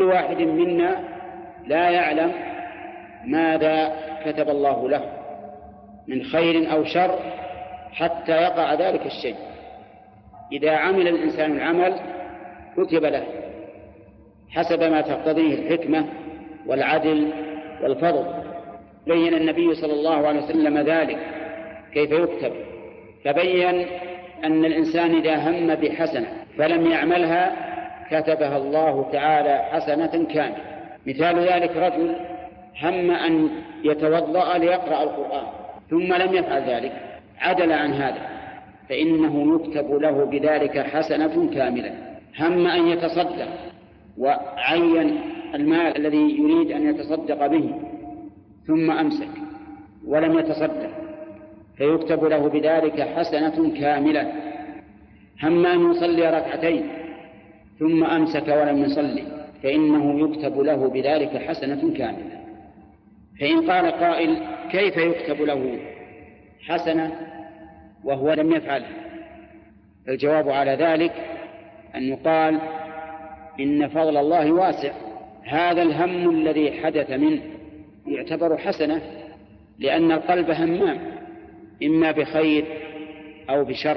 كل واحد منا لا يعلم ماذا كتب الله له من خير أو شر حتى يقع ذلك الشيء. إذا عمل الإنسان العمل كتب له حسب ما تقتضيه الحكمة والعدل والفضل. بين النبي صلى الله عليه وسلم ذلك كيف يكتب. فبين أن الإنسان إذا هم بحسنة فلم يعملها كتبها الله تعالى حسنة كاملة. مثال ذلك رجل هم أن يتوضأ ليقرأ القرآن ثم لم يفعل ذلك عدل عن هذا فإنه يكتب له بذلك حسنة كاملة. هم أن يتصدق وعين المال الذي يريد أن يتصدق به ثم أمسك ولم يتصدق فيكتب له بذلك حسنة كاملة. هم أن يصلي ركعتين ثم أمسك ولم يصلي فإنه يكتب له بذلك حسنة كاملة. فإن قال قائل كيف يكتب له حسنة وهو لم يفعلها الجواب على ذلك أن يقال إن فضل الله واسع هذا الهم الذي حدث منه يعتبر حسنة لأن القلب همام إما بخير أو بشر.